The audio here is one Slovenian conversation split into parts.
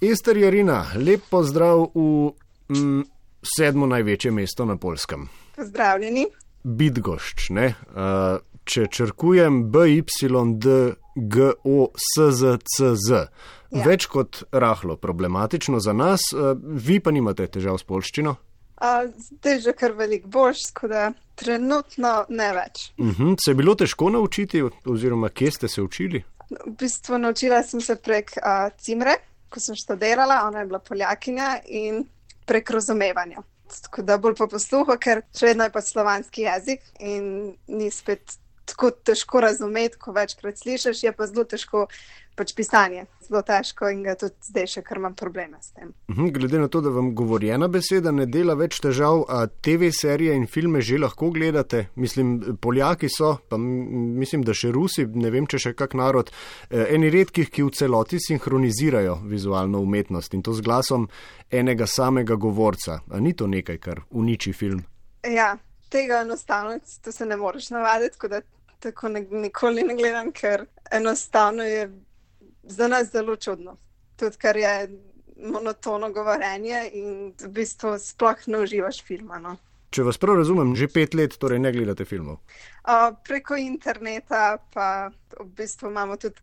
Ester Jarina, lep pozdrav v mm, sedmo največje mesto na Polskem. Pozdravljeni. Bidgošč, ne? Uh, če črkujem BYDGOSZCZ, ja. več kot rahlo problematično za nas, uh, vi pa nimate težav s polščino? Uh, zdaj že kar velik boš, tako da trenutno ne več. Uh mhm, -huh. Se je bilo težko naučiti, oziroma kje ste se učili? V bistvu naučila sem se prek uh, Cimre, ko sem študirala, ona je bila poljakinja in prek razumevanja. Tako da bolj po posluhu, ker še vedno je pa slovanski jezik in ni spet tako težko razumeti, ko večkrat slišiš, je pa zelo težko pač pisanje. Zelo težko in ga tudi zdaj še kar imam probleme s tem. Mhm, glede na to, da vam govorjena beseda ne dela več težav, a TV serije in filme že lahko gledate, mislim, Poljaki so, pa mislim, da še Rusi, ne vem, če še kak narod, e, eni redkih, ki v celoti sinhronizirajo vizualno umetnost in to z glasom enega samega govorca. A ni to nekaj, kar uniči film? Ja, tega enostavno, to se ne moreš navaditi, tako da tako ne, nikoli ne gledam, ker enostavno je za nas zelo čudno. Tudi ker je monotono govorjenje in v bistvu sploh ne uživaš filma. No. Če vas prav razumem, že pet let torej ne gledate filmov. Uh, preko interneta pa v bistvu imamo tudi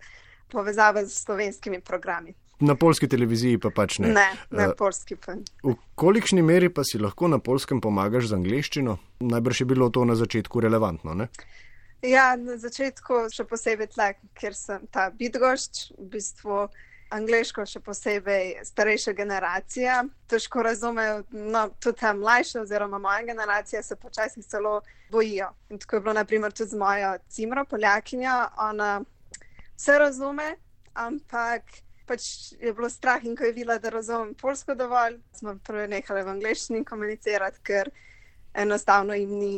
povezave z slovenskimi programi. Na polski televiziji pa pač ne. Ne, na uh, polski pa. V kolikšni meri pa si lahko na polskem pomagaš z angliščino? Najbrž je bilo to na začetku relevantno, ne? Ja, na začetku še posebej tlak, ker sem ta bitgošč, v bistvu angliško še posebej starejša generacija. Težko razumejo, no, tudi ta mlajša oziroma moja generacija se počasi celo bojijo. In tako je bilo naprimer tudi z mojo cimro, poljakinjo, ona vse razume, ampak pač je bilo strah in ko je videla, da razumem polsko dovolj, smo prvi nehali v angleščini komunicirati, ker enostavno jim ni.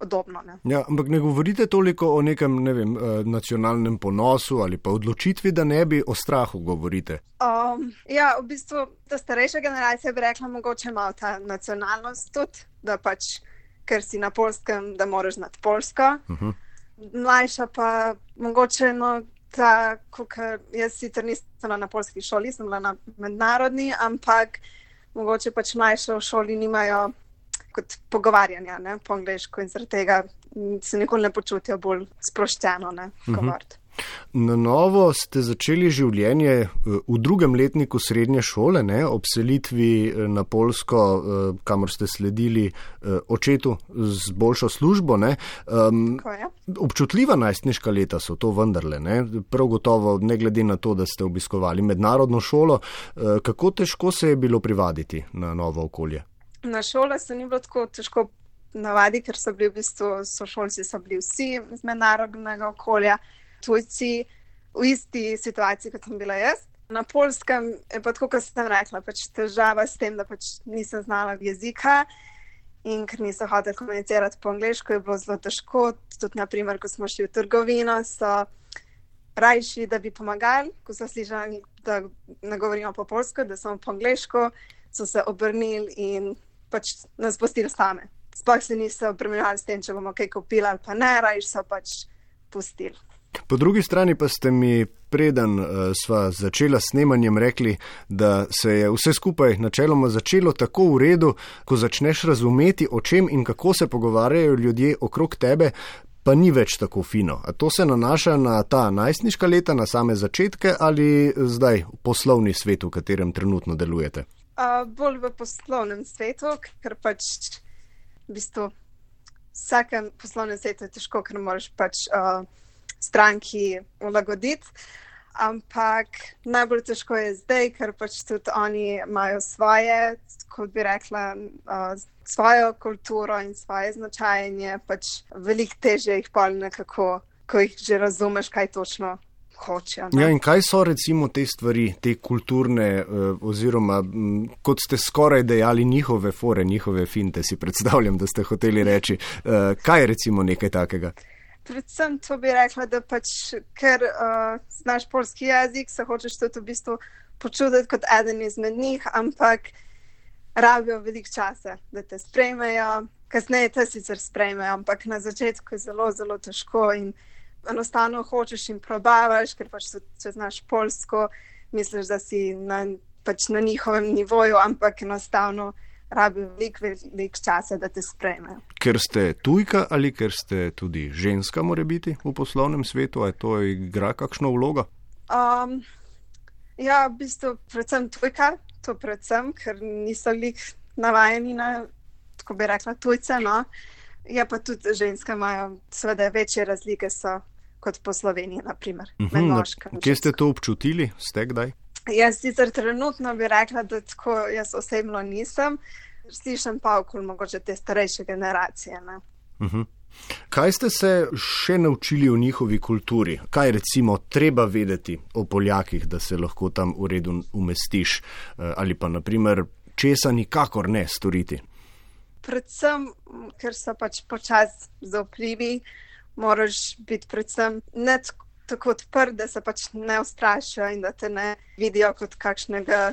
Odobno, ja, ampak ne govorite toliko o nekem ne vem, eh, nacionalnem ponosu ali pa odločitvi, da ne bi o strahu govorite. Um, ja, v bistvu ta starejša generacija bi rekla, mogoče ima ta nacionalnost tudi, da pač, ker si na polskem, da moraš znati polsko. Uh mhm. -huh. Mlajša pa mogoče no, ta, kar jaz sicer nisem na polski šoli, sem bila na mednarodni, ampak mogoče pač mlajše v šoli nimajo kot pogovarjanja ne, po angliško in zaradi tega se nikoli ne počutijo bolj sproščeno ne, govoriti. Na novo ste začeli življenje eh, v drugem letniku srednje šole, ne, ob selitvi eh, na Polsko, eh, kamor ste sledili očetu z boljšo službo. Um, občutljiva najstniška leta so to vendarle, ne, prav gotovo, ne glede na to, da ste obiskovali mednarodno šolo. Kako težko se je bilo privaditi na novo okolje? Na šole se ni bilo tako težko navaditi, ker so bili v bistvu sošolci, so bili vsi iz mednarodnega okolja tujci v isti situaciji, kot sem bila jaz. Na polskem je pa tako, kot sem rekla, pač težava s tem, da pač nisem znala jezika in ker nisem hotela komunicirati po angliško, je bilo zelo težko. Tudi, naprimer, ko smo šli v trgovino, so rajši, da bi pomagali, ko so slišali, da ne govorimo po polsko, da smo po angliško, so se obrnili in pač nas postili same. Sploh se niso obremenjali s tem, če bomo kaj kupili ali pa ne, rajši so pač pustili. Po drugi strani pa ste mi, preden uh, sva začela snemanjem, rekli, da se je vse skupaj načeloma začelo tako v redu, ko začneš razumeti, o čem in kako se pogovarjajo ljudje okrog tebe. Pa ni več tako fino. A to se nanaša na ta najstniška leta, na same začetke ali zdaj poslovni svet, v katerem trenutno delujete? Uh, bolj v poslovnem svetu, ker pač v bistvu vsakem poslovnem svetu je težko, ker moraš pač. Uh, stranki ulagoditi. Ampak najbolj težko je zdaj, ker pač tudi oni imajo svoje, kot bi rekla, uh, svojo kulturo in svoje značajenje. Pač veliko teže jih pol nekako, ko jih že razumeš, kaj točno. Hoče, ja, in kaj so recimo te stvari, te kulturne, uh, oziroma kot ste skoraj dejali, njihove fore, njihove finte, si predstavljam, da ste hoteli reči. Uh, kaj je recimo nekaj takega? predvsem to bi rekla, da pač, ker uh, znaš polski jezik, se hočeš tudi v bistvu počutiti kot eden izmed njih, ampak rabijo veliko časa, da te sprejmejo. Kasneje te sicer sprejmejo, ampak na začetku je zelo, zelo težko in enostavno hočeš in probavaš, ker pač če znaš polsko, misliš, da si na pač na njihovem nivoju, ampak enostavno rabijo veliko, veliko časa, da te sprejmejo. Ker ste tujka ali ker ste tudi ženska, mora biti v poslovnem svetu, ali to igra kakšno vlogo? Um, ja, v bistvu predvsem tujka, to predvsem, ker niso lik navajeni na, tako bi rekla, tujce. No. Je pa tudi ženske imajo, seveda, večje razlike so kot po Sloveniji, naprimer. Uh -huh, na, kje ste to občutili, ste kdaj? Jaz sicer trenutno bi rekla, da tako jaz osebno nisem, slišim pa okol mogoče te starejše generacije. Uh -huh. Kaj ste se še naučili o njihovi kulturi? Kaj recimo treba vedeti o Poljakih, da se lahko tam v redu umestiš eh, ali pa naprimer česa nikakor ne storiti? Predvsem, ker so pač počasi zaupljivi, moraš biti predvsem ne tako odprt, da se pač ne ustrašijo in da te ne vidijo kot kakšnega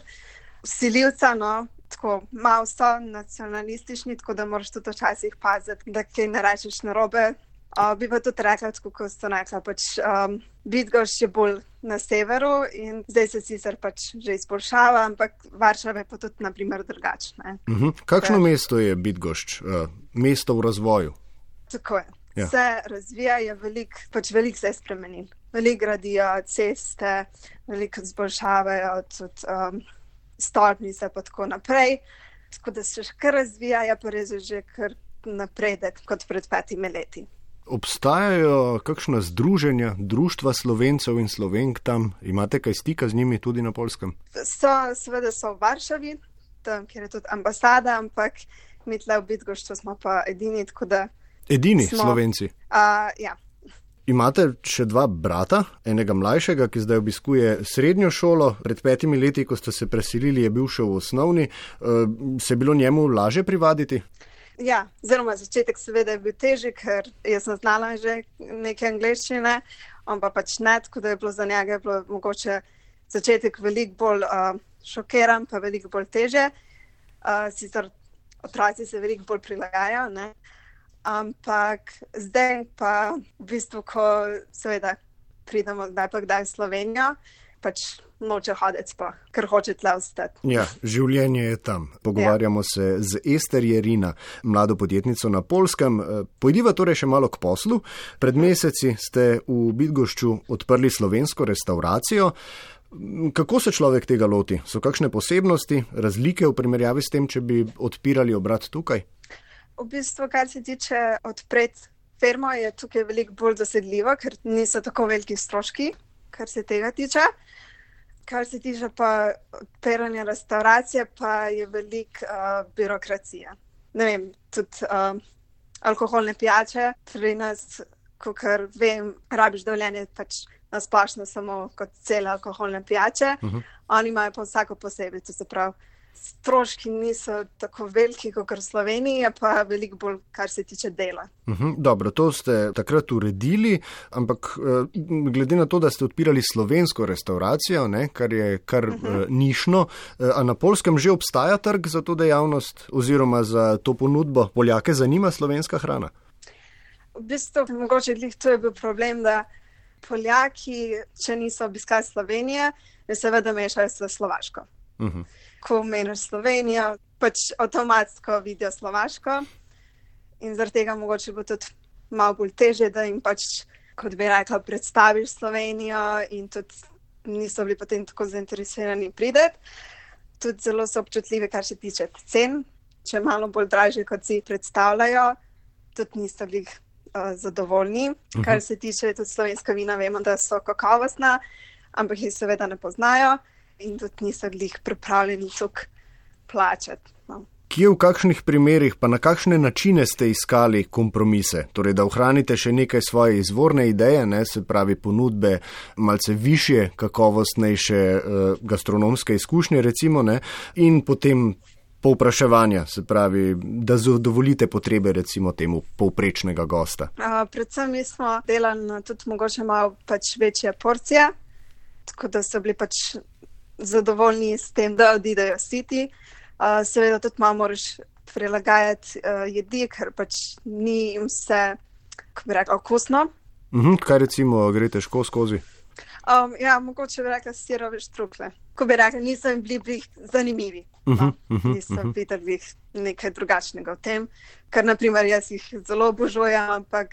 usiljivca. No? Tako malo so nacionalistični, tako da moraš tudi včasih paziti, da kaj ne rečeš na robe. Uh, bi pa tudi rekla, kot ste rekla, pač, um, Bitgoš je bolj na severu in zdaj se sicer pač že izboljšava, ampak Varšava je pa tudi naprimer drugačna. Uh mhm. -huh. Kakšno da, mesto je Bitgoš, uh, mesto v razvoju? Tako je. Ja. Se razvija, je veliko, pač veliko se je spremenil veliko gradijo ceste, veliko zboljšavajo tudi um, stolpnice in tako naprej. Tako da se še kar razvija, je pa res že kar napredek kot pred petimi leti. Obstajajo kakšna združenja, društva slovencev in slovenk tam, imate kaj stika z njimi tudi na polskem? So, seveda so v Varšavi, tam, kjer je tudi ambasada, ampak mi tle v Bitgošču smo pa edini. Edini smo, slovenci. Uh, ja, Imate še dva brata, enega mlajšega, ki zdaj obiskuje srednjo šolo. Pred petimi leti, ko ste se preselili, je bil še v osnovni. Eh, se je bilo njemu laže privaditi? Ja, zelo začetek seveda je bil težji, ker sem znala že nekaj angliščine, on pa pač ne, tako da je bilo za njega bilo mogoče začetek veliko bolj uh, šokiran, pa veliko bolj teže. Uh, sicer otroci se veliko bolj prilagajajo. Ampak zdaj pa v bistvu, ko seveda pridemo kdaj pa kdaj v Slovenijo, pač noče hoditi pa, ker hoče tle ostati. Ja, življenje je tam. Pogovarjamo ja. se z Ester Jerina, mlado podjetnico na Polskem. Pojdiva torej še malo k poslu. Pred meseci ste v Bitgošču odprli slovensko restauracijo. Kako se človek tega loti? So kakšne posebnosti, razlike v primerjavi s tem, če bi odpirali obrat tukaj? V bistvu, kar se tiče odpret firmo, je tukaj veliko bolj dosedljivo, ker niso tako veliki stroški, kar se tega tiče. Kar se tiče pa odpiranja restauracije, pa je veliko uh, birokracije. Ne vem, tudi uh, alkoholne pijače, pri nas, kot vem, rabiš dovoljenje pač na splošno samo kot cele alkoholne pijače, uh mhm. -huh. oni imajo pa vsako posebej, to se pravi stroški niso tako veliki kot v Sloveniji, pa veliko bolj, kar se tiče dela. Uh mhm, -huh, dobro, to ste takrat uredili, ampak eh, glede na to, da ste odpirali slovensko restauracijo, ne, kar je kar uh -huh. uh, nišno, uh, a na polskem že obstaja trg za to dejavnost oziroma za to ponudbo, Poljake zanima slovenska hrana? V bistvu, mogoče to je bil problem, da Poljaki, če niso obiskali Slovenije, seveda mešajo s Slovaško. Uh mhm. -huh ko meniš Slovenijo, pač avtomatsko vidijo Slovaško. In zaradi tega mogoče bo tudi malo bolj teže, da jim pač, kot bi rekla, predstaviš Slovenijo, in tudi niso bili potem tako zainteresirani prideti. Tudi zelo so občutljivi, kar se tiče cen. Če je malo bolj dražje, kot si predstavljajo, tudi niso bili uh, zadovoljni. Uh -huh. Kar se tiče tudi slovenska vina, vemo, da so kakovostna, ampak jih seveda ne poznajo in tudi niso bili pripravljeni tukaj plačati. No. Kje v kakšnih primerih, pa na kakšne načine ste iskali kompromise, torej da ohranite še nekaj svoje izvorne ideje, ne, se pravi ponudbe, malce više, kakovostnejše uh, gastronomske izkušnje, recimo, ne, in potem povpraševanja, se pravi, da zadovoljite potrebe, recimo, temu povprečnega gosta. Uh, predvsem mi smo delali tudi mogoče malo pač večje porcije, tako da so bili pač zadovoljni s tem, da odidejo siti. Uh, seveda tudi malo moraš prilagajati uh, jedi, ker pač ni jim vse, kako bi rekel, okusno. Mhm, kaj recimo, gre težko skozi? Um, ja, mogoče bi rekla sirovi štrukle. Ko bi rekla, nisem bili bili zanimivi. No, Uh -huh, uh -huh, nisem uh -huh. videl nekaj drugačnega v tem, ker naprimer jaz jih zelo obožujem, ampak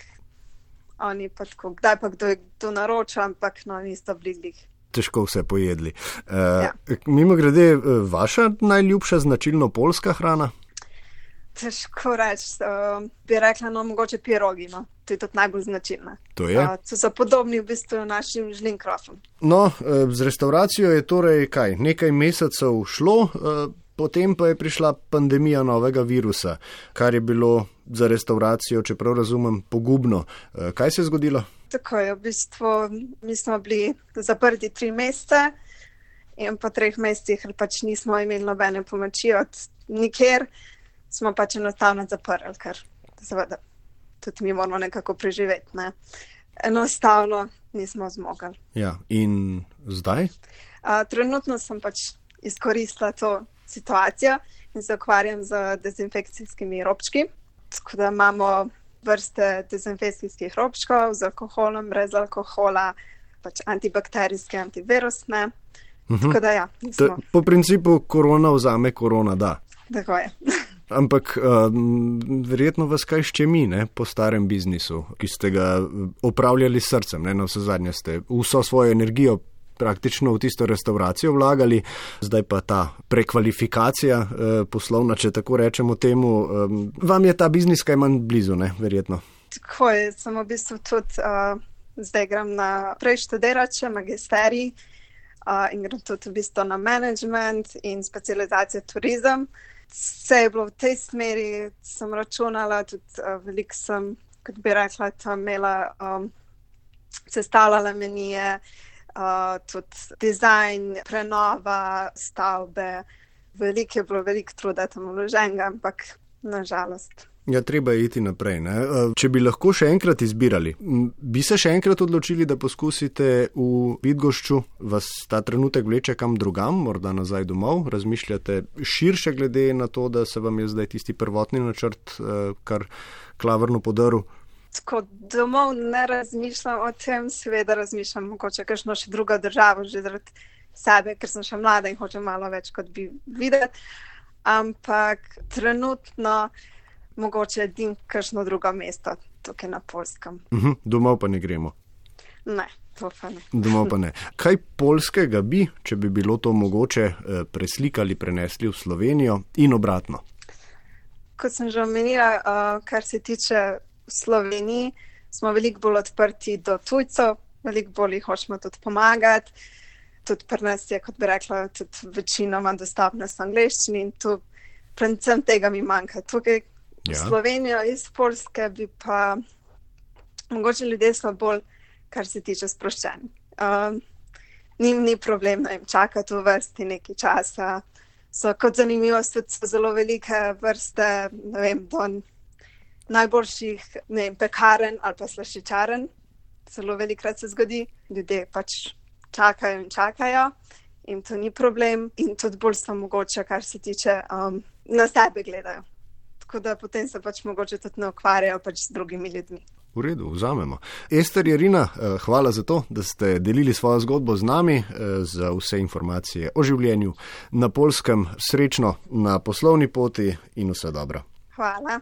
oni pa tako, kdaj pa kdo kdo naroča, ampak no, niso bili glih. Težko vse pojedli. Uh, Ja. Mimo grede, vaša najljubša značilno polska hrana? Težko reči, um, bi rekla, no, mogoče pirogi, no. to je tudi najbolj značilna. To je. Uh, to so podobni v bistvu našim žlinkrofom. No, eh, z restauracijo je torej kaj, nekaj mesecev šlo, eh, potem pa je prišla pandemija novega virusa, kar je bilo za restauracijo, če prav razumem, pogubno. Eh, Kaj se je zgodilo? Tako je, v bistvu mi smo bili zaprti tri mesece in po treh mesecih pač nismo imeli nobene pomoči od nikjer, smo pač enostavno zaprli, ker seveda tudi mi moramo nekako preživeti. Ne. Enostavno nismo zmogli. Ja, in zdaj? Uh, trenutno sem pač izkoristila to situacijo in se ukvarjam z dezinfekcijskimi robčki. Tako da imamo vrste dezinfekcijskih robčkov z alkoholom, brez alkohola, pač antibakterijske, antivirusne. Mhm. Tako da ja, T nismo. po principu korona vzame korona, da. Tako je. Ampak um, verjetno vas kaj še mi, ne, po starem biznisu, ki ste ga eh, opravljali s srcem, ne, na vse zadnje ste vso svojo energijo praktično v tisto restauracijo vlagali, zdaj pa ta prekvalifikacija eh, poslovna, če tako rečemo temu, um, vam je ta biznis kaj manj blizu, ne, verjetno. Tako je, sem v bistvu tudi uh, zdaj grem naprej študirati, še magisterij uh, in grem tudi v bistvu na management in specializacijo turizem. Vse je bilo v tej smeri, sem računala, tudi uh, veliko sem, kot bi rekla, tam imela, um, sestavljala menije, uh, tudi dizajn, prenova stavbe. Veliko je bilo, veliko truda tam vloženega, ampak nažalost. Ja, treba je iti naprej. Ne? Če bi lahko še enkrat izbirali, bi se še enkrat odločili, da poskusite v Vidgošču, vas ta trenutek vleče kam drugam, morda nazaj domov, razmišljate širše glede na to, da se vam je zdaj tisti prvotni načrt eh, kar klavrno podaril. Tako domov ne razmišljam o tem, seveda razmišljam mogoče kakšno še drugo državo, že zaradi sebe, ker sem še mlada in hočem malo več kot bi videti. Ampak trenutno mogoče edim kakšno drugo mesto tukaj na Polskem. Mhm, Domov pa ne gremo. Ne, to pa ne. Domov pa ne. Kaj polskega bi, če bi bilo to mogoče, eh, preslikali, prenesli v Slovenijo in obratno? Kot sem že omenila, uh, kar se tiče Slovenije, smo veliko bolj odprti do tujcev, veliko bolj jih hočemo tudi pomagati. Tudi pri nas je, kot bi rekla, tudi večinoma dostopnost v angleščini in tu predvsem tega mi manjka. Tukaj Ja. ja. Slovenijo iz Polske bi pa mogoče ljudje so bolj, kar se tiče sproščeni. Um, Nim ni problem, da jim čakati v vrsti nekaj časa. So kot zanimivost tudi so zelo velike vrste, ne vem, do najboljših vem, pekaren ali pa slaščičaren. Zelo velikrat se zgodi, ljudje pač čakajo in čakajo in to ni problem in tudi bolj so mogoče, kar se tiče um, na sebe gledajo. Tako da potem se pač mogoče tudi ne ukvarjajo pač z drugimi ljudmi. V redu, vzamemo. Ester Jarina, eh, hvala za to, da ste delili svojo zgodbo z nami, eh, za vse informacije o življenju na polskem, srečno na poslovni poti in vse dobro. Hvala.